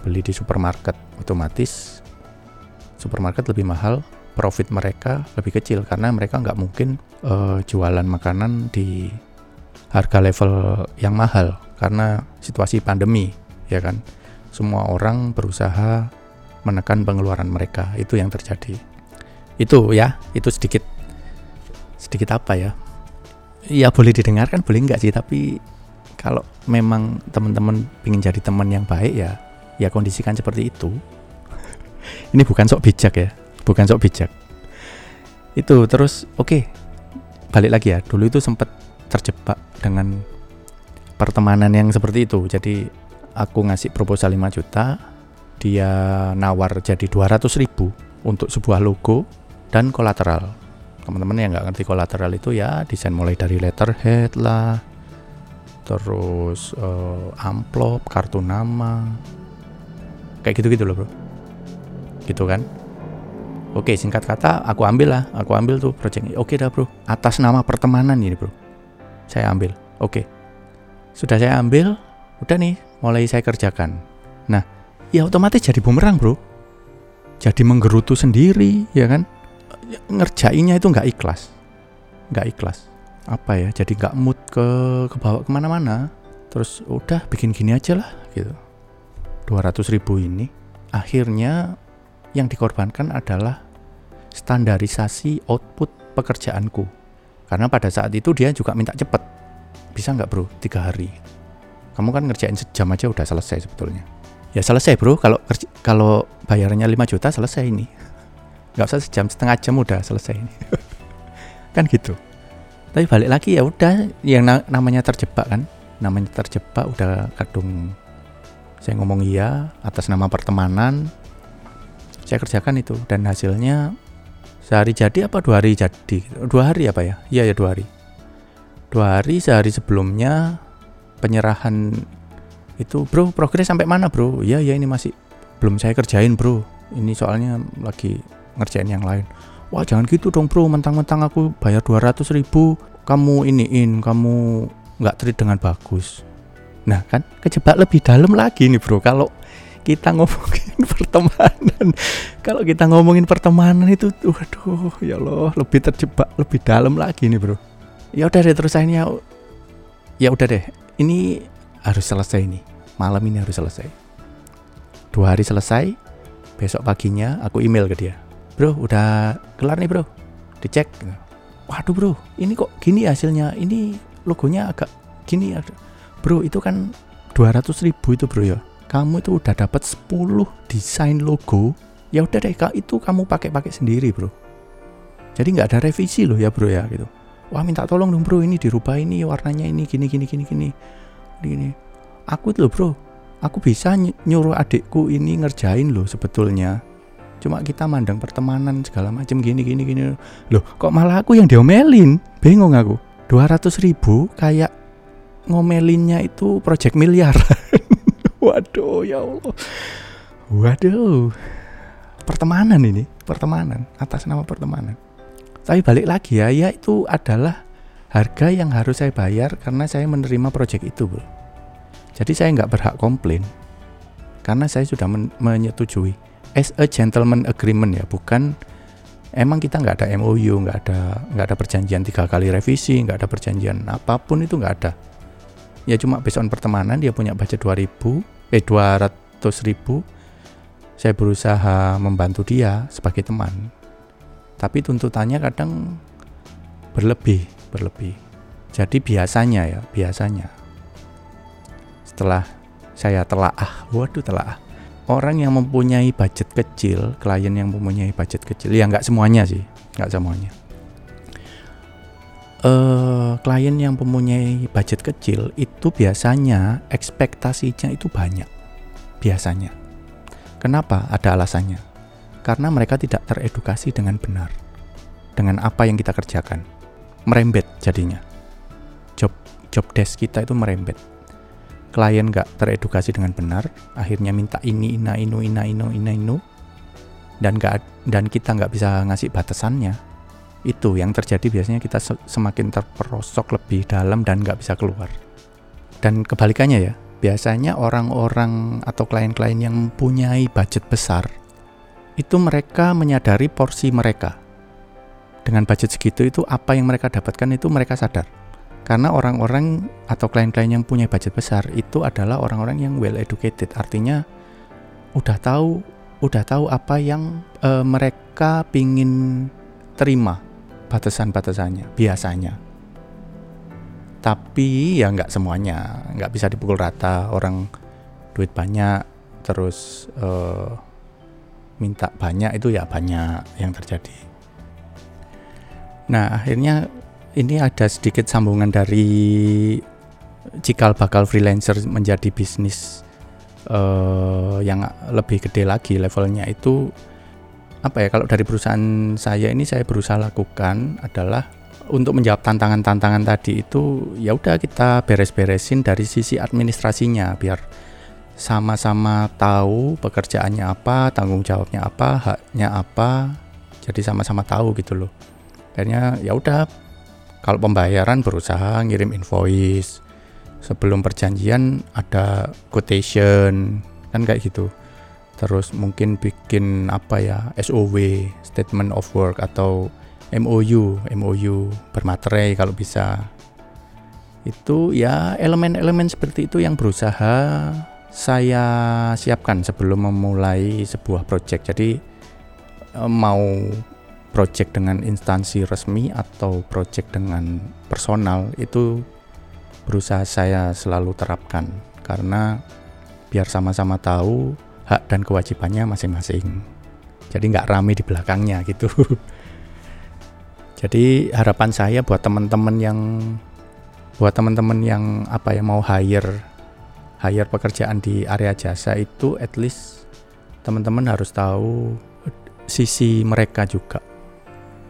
beli di supermarket otomatis supermarket lebih mahal, profit mereka lebih kecil karena mereka nggak mungkin uh, jualan makanan di harga level yang mahal karena situasi pandemi, ya kan. Semua orang berusaha menekan pengeluaran mereka, itu yang terjadi. Itu ya, itu sedikit sedikit apa ya? Ya boleh didengarkan, boleh nggak sih, tapi kalau memang teman-teman ingin jadi teman yang baik ya, ya kondisikan seperti itu ini bukan sok bijak ya bukan sok bijak. Itu terus oke okay, balik lagi ya. Dulu itu sempat terjebak dengan pertemanan yang seperti itu. Jadi aku ngasih proposal 5 juta dia nawar jadi 200 ribu untuk sebuah logo dan kolateral. Teman-teman yang nggak ngerti kolateral itu ya desain mulai dari letterhead lah terus uh, amplop kartu nama kayak gitu-gitu loh bro gitu kan? Oke singkat kata aku ambil lah. Aku ambil tuh project oke dah bro. Atas nama pertemanan ini bro. Saya ambil. Oke. Sudah saya ambil udah nih mulai saya kerjakan. Nah ya otomatis jadi bumerang bro. Jadi menggerutu sendiri ya kan? Ngerjainnya itu nggak ikhlas. Nggak ikhlas. Apa ya jadi nggak mood ke ke bawah ke mana-mana. Terus udah bikin gini aja lah gitu. 200 ribu ini. Akhirnya yang dikorbankan adalah standarisasi output pekerjaanku. Karena pada saat itu dia juga minta cepet. Bisa nggak bro, tiga hari. Kamu kan ngerjain sejam aja udah selesai sebetulnya. Ya selesai bro, kalau kalau bayarnya 5 juta selesai ini. Nggak usah sejam, setengah jam udah selesai ini. kan gitu. Tapi balik lagi ya udah, yang na namanya terjebak kan. Namanya terjebak udah kadung saya ngomong iya atas nama pertemanan saya kerjakan itu dan hasilnya sehari jadi apa dua hari jadi? Dua hari apa ya? Iya ya dua hari. Dua hari sehari sebelumnya penyerahan itu bro progres sampai mana bro? Iya ya ini masih belum saya kerjain bro. Ini soalnya lagi ngerjain yang lain. Wah jangan gitu dong bro. Mentang-mentang aku bayar 200 ribu kamu iniin kamu nggak treat dengan bagus. Nah kan kejebak lebih dalam lagi nih bro. Kalau kita ngomongin pertemanan. Kalau kita ngomongin pertemanan itu waduh ya Allah lebih terjebak lebih dalam lagi nih bro. Ya udah deh terus akhirnya ya udah deh ini harus selesai nih. Malam ini harus selesai. Dua hari selesai besok paginya aku email ke dia. Bro udah kelar nih bro. Dicek. Waduh bro ini kok gini hasilnya? Ini logonya agak gini bro itu kan 200 ribu itu bro ya kamu itu udah dapat 10 desain logo. Ya udah deh itu kamu pakai-pakai sendiri bro. Jadi nggak ada revisi loh ya bro ya gitu. Wah minta tolong dong bro ini dirubah ini warnanya ini gini gini gini gini. Gini aku itu loh bro aku bisa nyuruh adikku ini ngerjain loh sebetulnya. Cuma kita mandang pertemanan segala macam gini gini gini. Loh kok malah aku yang diomelin? Bingung aku. 200 ribu kayak ngomelinnya itu project miliar Waduh, ya Allah. Waduh. Pertemanan ini, pertemanan atas nama pertemanan tapi balik lagi ya ya itu adalah harga yang harus saya bayar karena saya menerima proyek itu bro jadi saya nggak berhak komplain karena saya sudah men menyetujui as a gentleman agreement ya bukan emang kita nggak ada MOU nggak ada nggak ada perjanjian tiga kali revisi nggak ada perjanjian apa pun itu nggak ada ya cuma based on pertemanan dia punya budget 2000 eh 200 ribu saya berusaha membantu dia sebagai teman. Tapi tuntutannya kadang berlebih berlebih. Jadi biasanya ya biasanya. Setelah saya telaah waduh telaah. Orang yang mempunyai budget kecil klien yang mempunyai budget kecil ya nggak semuanya sih nggak semuanya uh, klien yang mempunyai budget kecil itu biasanya ekspektasinya itu banyak biasanya Kenapa? Ada alasannya. Karena mereka tidak teredukasi dengan benar. Dengan apa yang kita kerjakan. Merembet jadinya. Job job desk kita itu merembet. Klien nggak teredukasi dengan benar, akhirnya minta ini, ina, inu, ina, inu, ina, inu, dan gak, dan kita nggak bisa ngasih batasannya. Itu yang terjadi biasanya kita semakin terperosok lebih dalam dan nggak bisa keluar. Dan kebalikannya ya, biasanya orang-orang atau klien-klien yang mempunyai budget besar itu mereka menyadari porsi mereka. Dengan budget segitu itu apa yang mereka dapatkan itu mereka sadar. Karena orang-orang atau klien-klien yang punya budget besar itu adalah orang-orang yang well educated. Artinya udah tahu udah tahu apa yang e, mereka pingin terima batasan-batasannya biasanya. Tapi ya nggak semuanya nggak bisa dipukul rata. Orang duit banyak terus uh, minta banyak itu ya banyak yang terjadi. Nah akhirnya ini ada sedikit sambungan dari cikal bakal freelancer menjadi bisnis uh, yang lebih gede lagi levelnya itu apa ya kalau dari perusahaan saya ini saya berusaha lakukan adalah untuk menjawab tantangan-tantangan tadi itu ya udah kita beres-beresin dari sisi administrasinya biar sama-sama tahu pekerjaannya apa, tanggung jawabnya apa, haknya apa. Jadi sama-sama tahu gitu loh. Akhirnya ya udah kalau pembayaran berusaha ngirim invoice. Sebelum perjanjian ada quotation kan kayak gitu. Terus mungkin bikin apa ya SOW, statement of work atau MOU, MOU bermaterai kalau bisa. Itu ya elemen-elemen seperti itu yang berusaha saya siapkan sebelum memulai sebuah project. Jadi eh, mau project dengan instansi resmi atau project dengan personal itu berusaha saya selalu terapkan karena biar sama-sama tahu hak dan kewajibannya masing-masing. Jadi nggak rame di belakangnya gitu. Jadi harapan saya buat teman-teman yang buat teman-teman yang apa ya mau hire hire pekerjaan di area jasa itu at least teman-teman harus tahu sisi mereka juga.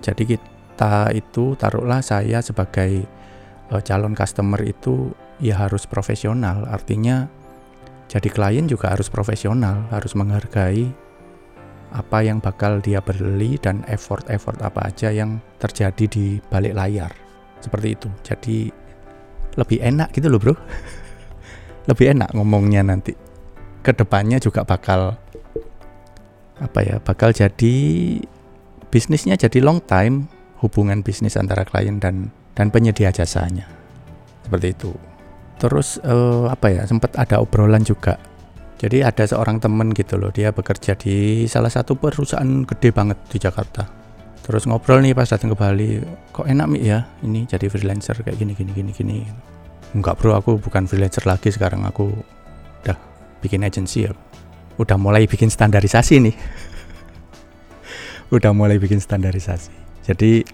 Jadi kita itu taruhlah saya sebagai uh, calon customer itu ya harus profesional. Artinya jadi klien juga harus profesional, harus menghargai apa yang bakal dia beli dan effort-effort apa aja yang terjadi di balik layar. Seperti itu. Jadi lebih enak gitu loh, Bro. lebih enak ngomongnya nanti. Ke depannya juga bakal apa ya? Bakal jadi bisnisnya jadi long time hubungan bisnis antara klien dan dan penyedia jasanya. Seperti itu. Terus uh, apa ya? Sempat ada obrolan juga jadi ada seorang temen gitu loh, dia bekerja di salah satu perusahaan gede banget di Jakarta. Terus ngobrol nih pas datang ke Bali, kok enak mi ya ini jadi freelancer kayak gini gini gini gini. Enggak bro, aku bukan freelancer lagi sekarang aku udah bikin agensi ya. Udah mulai bikin standarisasi nih. udah mulai bikin standarisasi. Jadi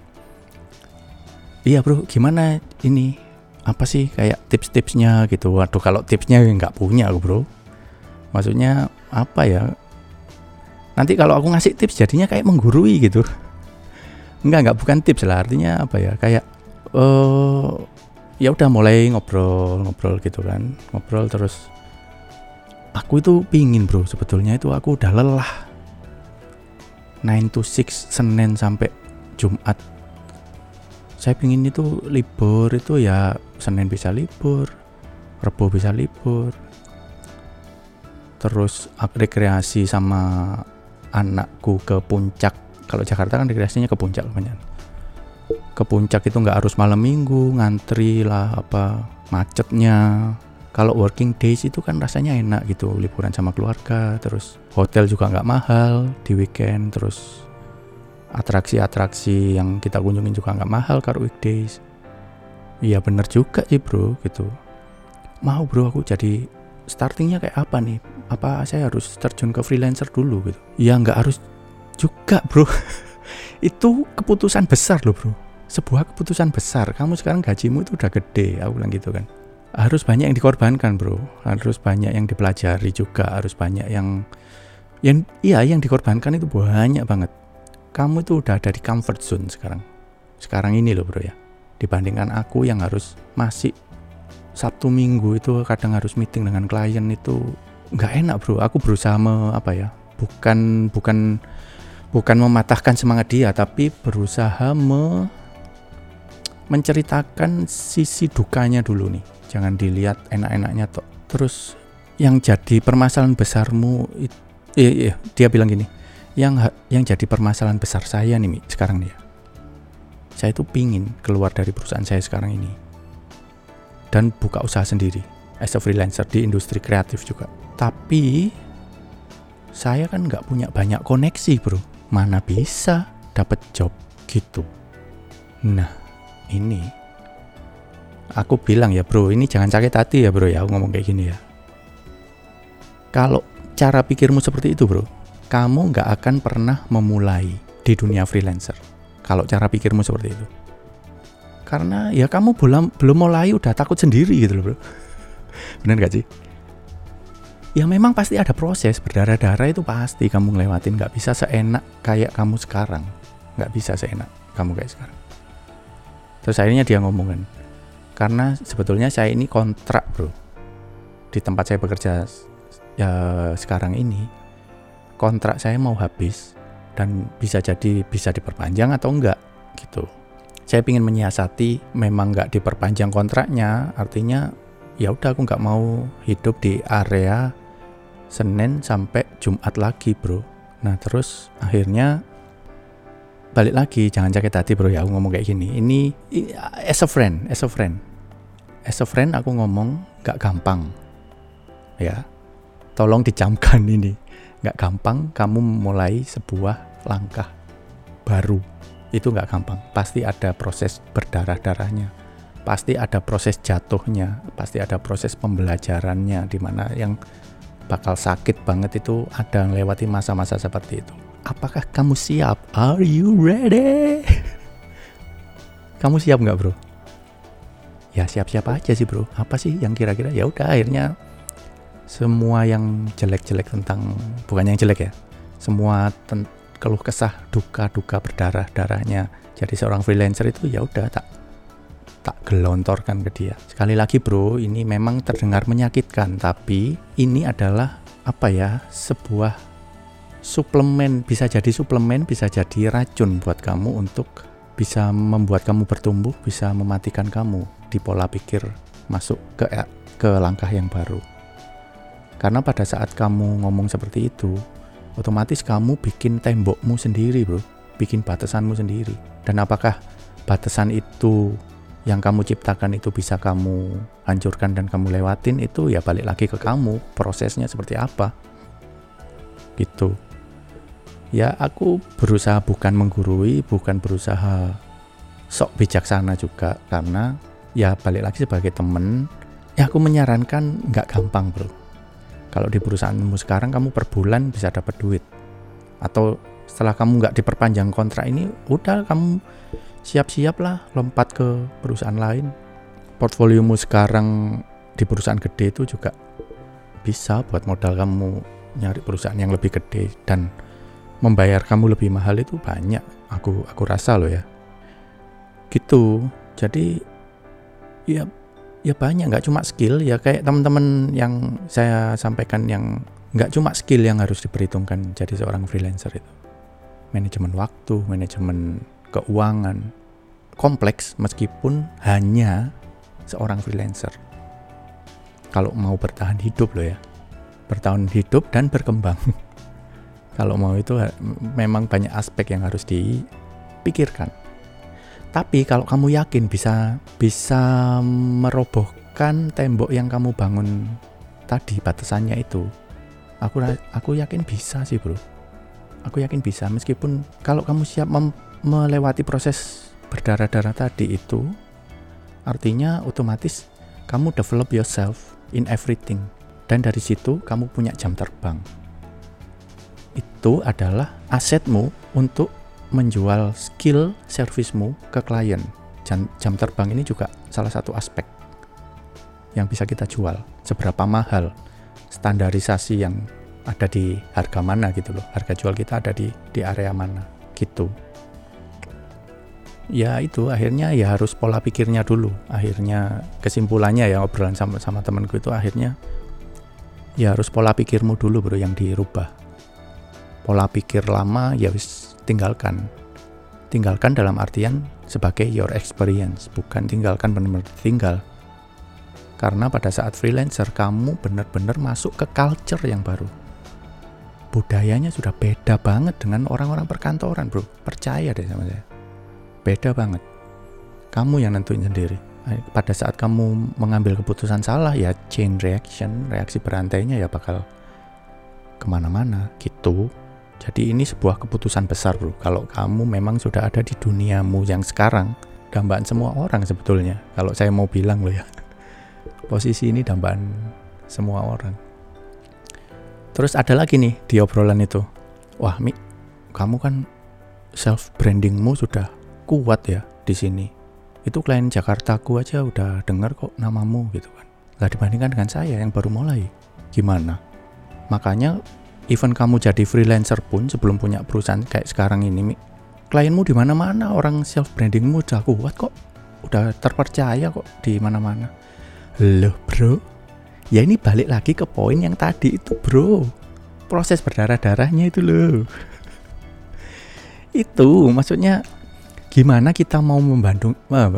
iya bro, gimana ini? Apa sih kayak tips-tipsnya gitu? Waduh kalau tipsnya nggak punya aku bro. Maksudnya apa ya? Nanti kalau aku ngasih tips jadinya kayak menggurui gitu. Enggak enggak bukan tips lah. Artinya apa ya? Kayak uh, ya udah mulai ngobrol ngobrol gitu kan. Ngobrol terus. Aku itu pingin bro. Sebetulnya itu aku udah lelah. 9 to 6 Senin sampai Jumat saya pingin itu libur itu ya Senin bisa libur Rebo bisa libur. Terus rekreasi sama anakku ke puncak. Kalau Jakarta kan rekreasinya ke puncak kebanyakan ke puncak itu nggak harus malam minggu ngantri lah apa macetnya. Kalau working days itu kan rasanya enak gitu liburan sama keluarga terus hotel juga nggak mahal di weekend terus atraksi-atraksi yang kita kunjungin juga nggak mahal kalau weekdays. Iya bener juga sih bro gitu. Mau bro aku jadi startingnya kayak apa nih? Apa saya harus terjun ke freelancer dulu gitu? Ya nggak harus juga bro. Itu keputusan besar loh bro. Sebuah keputusan besar. Kamu sekarang gajimu itu udah gede aku bilang gitu kan. Harus banyak yang dikorbankan bro. Harus banyak yang dipelajari juga. Harus banyak yang yang iya yang dikorbankan itu banyak banget kamu itu udah ada di comfort zone sekarang. Sekarang ini loh bro ya. Dibandingkan aku yang harus masih Sabtu Minggu itu kadang harus meeting dengan klien itu nggak enak bro. Aku berusaha me, apa ya bukan bukan bukan mematahkan semangat dia tapi berusaha me, menceritakan sisi dukanya dulu nih. Jangan dilihat enak-enaknya toh terus yang jadi permasalahan besarmu itu, iya, iya, dia bilang gini yang yang jadi permasalahan besar saya nih sekarang nih ya. Saya itu pingin keluar dari perusahaan saya sekarang ini dan buka usaha sendiri as a freelancer di industri kreatif juga. Tapi saya kan nggak punya banyak koneksi bro. Mana bisa dapat job gitu? Nah ini aku bilang ya bro ini jangan sakit hati ya bro ya aku ngomong kayak gini ya. Kalau cara pikirmu seperti itu bro kamu nggak akan pernah memulai di dunia freelancer. Kalau cara pikirmu seperti itu. Karena ya kamu belum belum mulai udah takut sendiri gitu loh bro. Bener gak sih? Ya memang pasti ada proses berdarah-darah itu pasti kamu ngelewatin. Nggak bisa seenak kayak kamu sekarang. Nggak bisa seenak kamu kayak sekarang. Terus akhirnya dia ngomong kan karena sebetulnya saya ini kontrak bro. Di tempat saya bekerja ya sekarang ini kontrak saya mau habis dan bisa jadi bisa diperpanjang atau enggak gitu. Saya ingin menyiasati memang enggak diperpanjang kontraknya artinya ya udah aku nggak mau hidup di area Senin sampai Jumat lagi bro. Nah terus akhirnya balik lagi jangan sakit hati bro ya aku ngomong kayak gini. Ini as a friend as a friend as a friend aku ngomong gak gampang ya. Tolong dicamkan ini gak gampang kamu mulai sebuah langkah baru itu gak gampang pasti ada proses berdarah-darahnya pasti ada proses jatuhnya pasti ada proses pembelajarannya di mana yang bakal sakit banget itu ada yang lewati masa-masa seperti itu Apakah kamu siap? Are you ready? kamu siap nggak bro? Ya siap-siap aja sih bro. Apa sih yang kira-kira? Ya udah akhirnya semua yang jelek-jelek tentang bukan yang jelek ya. Semua ten, keluh kesah duka-duka berdarah-darahnya jadi seorang freelancer itu ya udah tak tak gelontorkan ke dia. Sekali lagi bro, ini memang terdengar menyakitkan, tapi ini adalah apa ya sebuah suplemen bisa jadi suplemen bisa jadi racun buat kamu untuk bisa membuat kamu bertumbuh bisa mematikan kamu di pola pikir masuk ke ke langkah yang baru karena pada saat kamu ngomong seperti itu otomatis kamu bikin tembokmu sendiri bro. Bikin batasanmu sendiri. Dan apakah batasan itu yang kamu ciptakan itu bisa kamu hancurkan dan kamu lewatin itu ya balik lagi ke kamu prosesnya seperti apa. Gitu. Ya aku berusaha bukan menggurui bukan berusaha sok bijaksana juga karena ya balik lagi sebagai temen ya aku menyarankan nggak gampang bro kalau di perusahaanmu sekarang kamu per bulan bisa dapat duit. Atau setelah kamu nggak diperpanjang kontrak ini udah kamu siap-siap lah lompat ke perusahaan lain. Portfoliomu sekarang di perusahaan gede itu juga bisa buat modal kamu nyari perusahaan yang lebih gede dan membayar kamu lebih mahal itu banyak aku aku rasa loh ya. Gitu. Jadi ya ya banyak nggak cuma skill ya kayak teman-teman yang saya sampaikan yang nggak cuma skill yang harus diperhitungkan jadi seorang freelancer itu manajemen waktu, manajemen keuangan, kompleks meskipun hanya seorang freelancer. Kalau mau bertahan hidup loh ya, bertahan hidup dan berkembang. Kalau mau itu memang banyak aspek yang harus dipikirkan. Tapi kalau kamu yakin bisa bisa merobohkan tembok yang kamu bangun tadi batasannya itu, aku aku yakin bisa sih bro. Aku yakin bisa. Meskipun kalau kamu siap melewati proses berdarah-darah tadi itu, artinya otomatis kamu develop yourself in everything. Dan dari situ kamu punya jam terbang. Itu adalah asetmu untuk menjual skill servismu ke klien. Jam, jam terbang ini juga salah satu aspek yang bisa kita jual. Seberapa mahal standarisasi yang ada di harga mana gitu loh. Harga jual kita ada di di area mana gitu. Ya itu akhirnya ya harus pola pikirnya dulu. Akhirnya kesimpulannya ya obrolan sama sama temanku itu akhirnya ya harus pola pikirmu dulu bro yang dirubah pola pikir lama ya wis tinggalkan. Tinggalkan dalam artian sebagai your experience bukan tinggalkan benar-benar tinggal. Karena pada saat freelancer kamu benar-benar masuk ke culture yang baru. Budayanya sudah beda banget dengan orang-orang perkantoran bro. Percaya deh sama saya. Beda banget. Kamu yang nentuin sendiri. Eh, pada saat kamu mengambil keputusan salah ya chain reaction reaksi berantainya ya bakal ke mana-mana gitu jadi ini sebuah keputusan besar bro. Kalau kamu memang sudah ada di duniamu yang sekarang, dambaan semua orang sebetulnya. Kalau saya mau bilang loh ya, posisi ini dambaan semua orang. Terus ada lagi nih di obrolan itu, wah Mi, kamu kan self brandingmu sudah kuat ya di sini. Itu klien Jakarta ku aja udah dengar kok namamu gitu kan. Lah dibandingkan dengan saya yang baru mulai, gimana? Makanya even kamu jadi freelancer pun sebelum punya perusahaan kayak sekarang ini klienmu di mana-mana orang self brandingmu udah kuat kok. Udah terpercaya kok di mana-mana. Loh bro. Ya ini balik lagi ke poin yang tadi itu bro. Proses berdarah-darahnya itu loh. Itu maksudnya gimana kita mau membantu uh,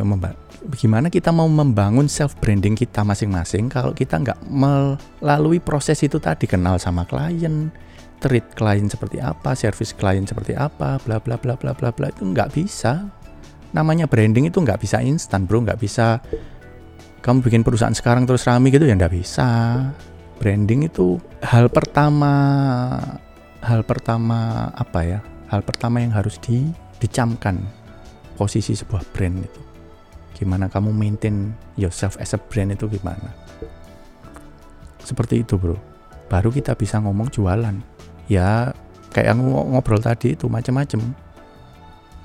gimana kita mau membangun self branding kita masing-masing kalau kita nggak melalui proses itu tadi kenal sama klien treat klien seperti apa service klien seperti apa bla bla bla bla bla bla itu nggak bisa. Namanya branding itu nggak bisa instan bro nggak bisa. Kamu bikin perusahaan sekarang terus rame gitu ya nggak bisa. Branding itu hal pertama hal pertama apa ya? Hal pertama yang harus di dicamkan posisi sebuah brand itu gimana kamu maintain yourself as a brand itu gimana? Seperti itu bro. Baru kita bisa ngomong jualan. Ya kayak yang ngobrol tadi itu macam-macam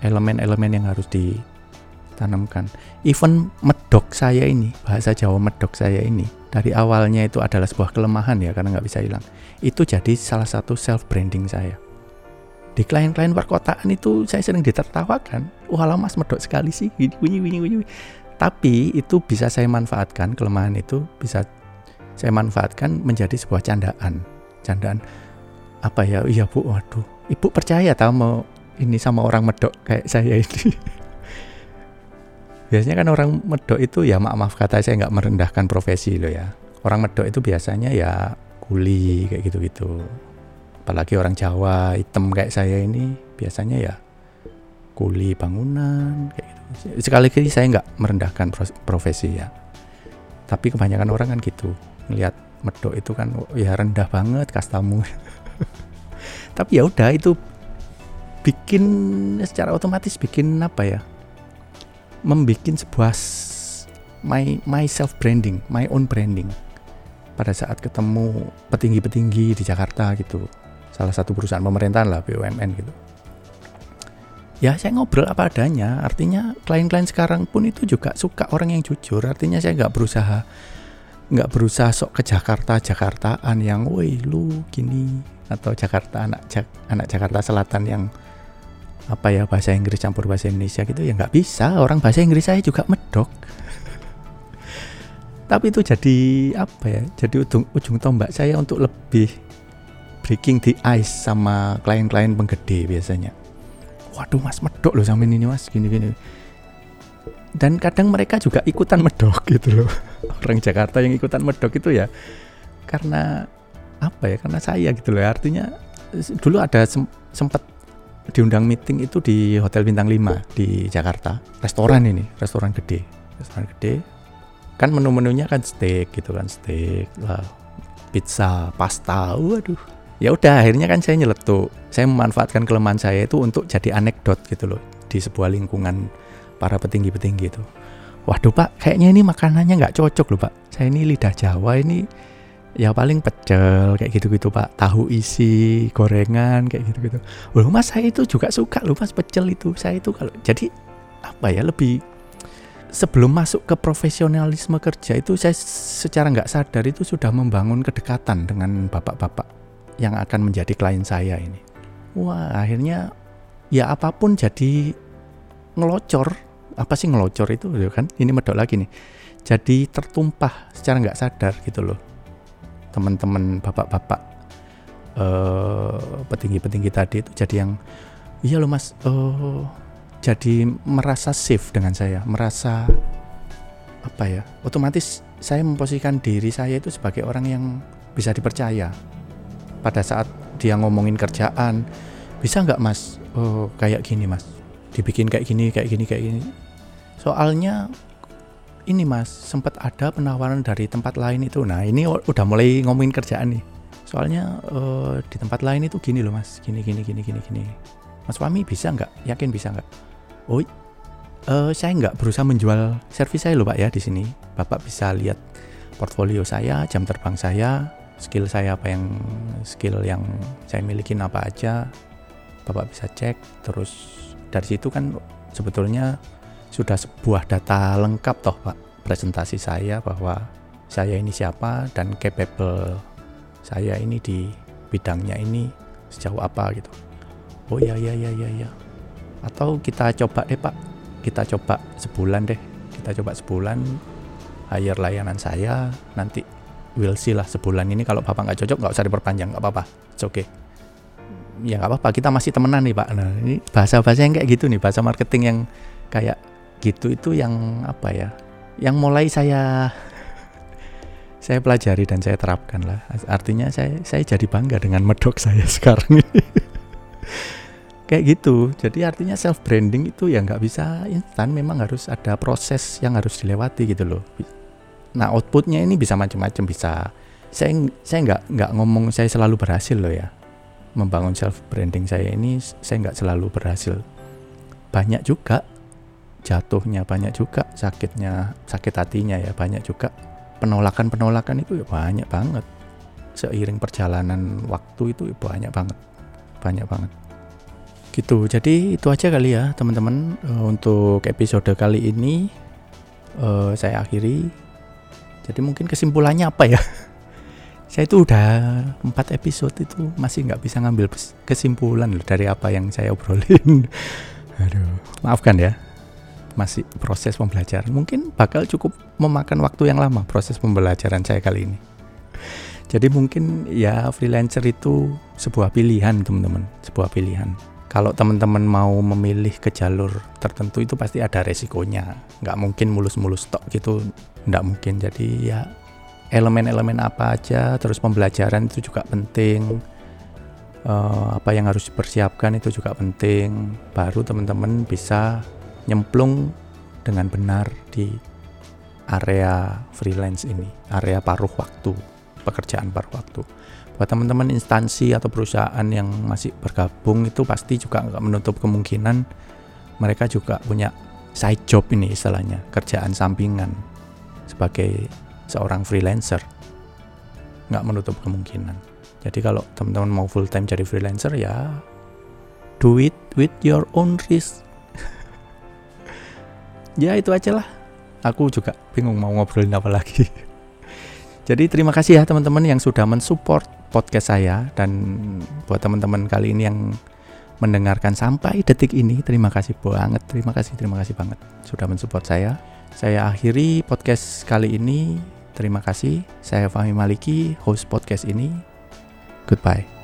elemen-elemen yang harus ditanamkan. Even medok saya ini bahasa Jawa medok saya ini dari awalnya itu adalah sebuah kelemahan ya karena nggak bisa hilang. Itu jadi salah satu self branding saya di klien-klien perkotaan itu saya sering ditertawakan wah lama mas medok sekali sih. Bunyi bunyi bunyi tapi itu bisa saya manfaatkan kelemahan itu bisa saya manfaatkan menjadi sebuah candaan. Candaan apa ya? Iya bu waduh. Ibu percaya tahu mau ini sama orang medok kayak saya ini? Biasanya kan orang medok itu ya maaf maaf kata saya nggak merendahkan profesi loh ya. Orang medok itu biasanya ya kuli kayak gitu gitu apalagi orang Jawa hitam kayak saya ini biasanya ya kuli bangunan kayak gitu. sekali kali saya nggak merendahkan profesi ya. Tapi kebanyakan orang kan gitu melihat medok itu kan ya rendah banget kastamu. Tapi ya udah itu bikin secara otomatis bikin apa ya membuat sebuah my my self branding my own branding. Pada saat ketemu petinggi-petinggi di Jakarta gitu salah satu perusahaan pemerintahan lah BUMN gitu. Ya saya ngobrol apa adanya. Artinya klien-klien sekarang pun itu juga suka orang yang jujur. Artinya saya nggak berusaha nggak berusaha sok ke Jakarta Jakartaan yang woi lu gini atau Jakarta anak Jak anak Jakarta Selatan yang apa ya bahasa Inggris campur bahasa Indonesia gitu ya nggak bisa. Orang bahasa Inggris saya juga medok. Tapi itu jadi apa ya jadi ujung, ujung tombak saya untuk lebih breaking the ice sama klien-klien penggede biasanya. waduh mas medok loh sampai ini mas. Gini gini. Dan kadang mereka juga ikutan medok gitu loh. Orang Jakarta yang ikutan medok itu ya karena apa ya karena saya gitu loh. Artinya dulu ada sempat diundang meeting itu di Hotel Bintang 5 di Jakarta. Restoran ini restoran gede. Restoran gede. Kan menu-menunya kan steak gitu kan steak lah pizza pasta waduh ya udah akhirnya kan saya nyeletuk saya memanfaatkan kelemahan saya itu untuk jadi anekdot gitu loh di sebuah lingkungan para petinggi-petinggi itu. Waduh pak kayaknya ini makanannya nggak cocok loh pak. Saya ini lidah Jawa ini ya paling pecel kayak gitu-gitu pak. Tahu isi gorengan kayak gitu-gitu. Loh mas saya itu juga suka loh mas pecel itu. Saya itu kalau jadi apa ya lebih sebelum masuk ke profesionalisme kerja itu saya secara nggak sadar itu sudah membangun kedekatan dengan bapak-bapak yang akan menjadi klien saya ini. Wah akhirnya ya apa pun jadi ngelocor. Apa sih ngelocor itu? Ya kan? Ini medok lagi nih. Jadi tertumpah secara nggak sadar gitu loh. Teman-teman bapak-bapak uh, petinggi-petinggi tadi itu jadi yang iya loh mas uh, jadi merasa safe dengan saya. Merasa apa ya otomatis saya memposisikan diri saya itu sebagai orang yang bisa dipercaya pada saat dia ngomongin kerjaan bisa nggak mas? Oh, kayak gini mas. Dibikin kayak gini kayak gini kayak gini. Soalnya ini mas sempat ada penawaran dari tempat lain itu. Nah ini udah mulai ngomongin kerjaan nih. Soalnya uh, di tempat lain itu gini loh mas. Gini gini gini gini gini. Mas Wami bisa nggak? Yakin bisa nggak? Oh uh, saya nggak berusaha menjual servis saya loh pak ya di sini. Bapak bisa lihat portfolio saya jam terbang saya skill saya apa yang skill yang saya miliki apa aja bapak bisa cek. Terus dari situ kan sebetulnya sudah sebuah data lengkap toh Pak. Presentasi saya bahwa saya ini siapa dan capable saya ini di bidangnya ini sejauh apa gitu. Oh iya iya iya iya iya. Atau kita coba deh Pak, kita coba sebulan deh, kita coba sebulan hire layanan saya. Nanti we'll see lah sebulan ini. Kalau bapak nggak cocok nggak usah diperpanjang. Nggak apa-apa, oke. Okay. Ya nggak apa-apa, kita masih temenan nih Pak. Nah ini bahasa-bahasa yang kayak gitu nih, bahasa marketing yang kayak gitu itu yang apa ya? Yang mulai saya saya pelajari dan saya terapkan lah. Artinya saya saya jadi bangga dengan medok saya sekarang ini. Kayak gitu. Jadi artinya self branding itu ya nggak bisa instan. Memang harus ada proses yang harus dilewati gitu loh nah outputnya ini bisa macam-macam bisa. Saya saya nggak nggak ngomong saya selalu berhasil loh ya. Membangun self branding saya ini saya nggak selalu berhasil. Banyak juga. Jatuhnya banyak juga sakitnya sakit hatinya ya banyak juga. Penolakan penolakan itu ya banyak banget. Seiring perjalanan waktu itu ya banyak banget banyak banget. Gitu. Jadi itu aja kali ya teman-teman uh, untuk episode kali ini. Uh, saya akhiri jadi mungkin kesimpulannya apa ya saya itu udah empat episode itu masih nggak bisa ngambil kesimpulan loh dari apa yang saya obrolin aduh maafkan ya masih proses pembelajaran. Mungkin bakal cukup memakan waktu yang lama proses pembelajaran saya kali ini. Jadi mungkin ya freelancer itu sebuah pilihan teman-teman, sebuah pilihan. Kalau teman-teman mau memilih ke jalur tertentu itu pasti ada resikonya. Nggak mungkin mulus-mulus stok gitu, nggak mungkin. Jadi ya elemen-elemen apa aja, terus pembelajaran itu juga penting. Uh, apa yang harus dipersiapkan itu juga penting. Baru teman-teman bisa nyemplung dengan benar di area freelance ini, area paruh waktu, pekerjaan paruh waktu. Buat teman-teman instansi atau perusahaan yang masih bergabung itu pasti juga nggak menutup kemungkinan mereka juga punya side job ini istilahnya, kerjaan sampingan sebagai seorang freelancer. Nggak menutup kemungkinan. Jadi kalau teman-teman mau full time jadi freelancer ya do it with your own risk ya itu aja lah aku juga bingung mau ngobrolin apa lagi jadi terima kasih ya teman-teman yang sudah mensupport podcast saya dan buat teman-teman kali ini yang mendengarkan sampai detik ini terima kasih banget terima kasih terima kasih banget sudah mensupport saya. Saya akhiri podcast kali ini. Terima kasih. Saya Fahmi Maliki host podcast ini. Goodbye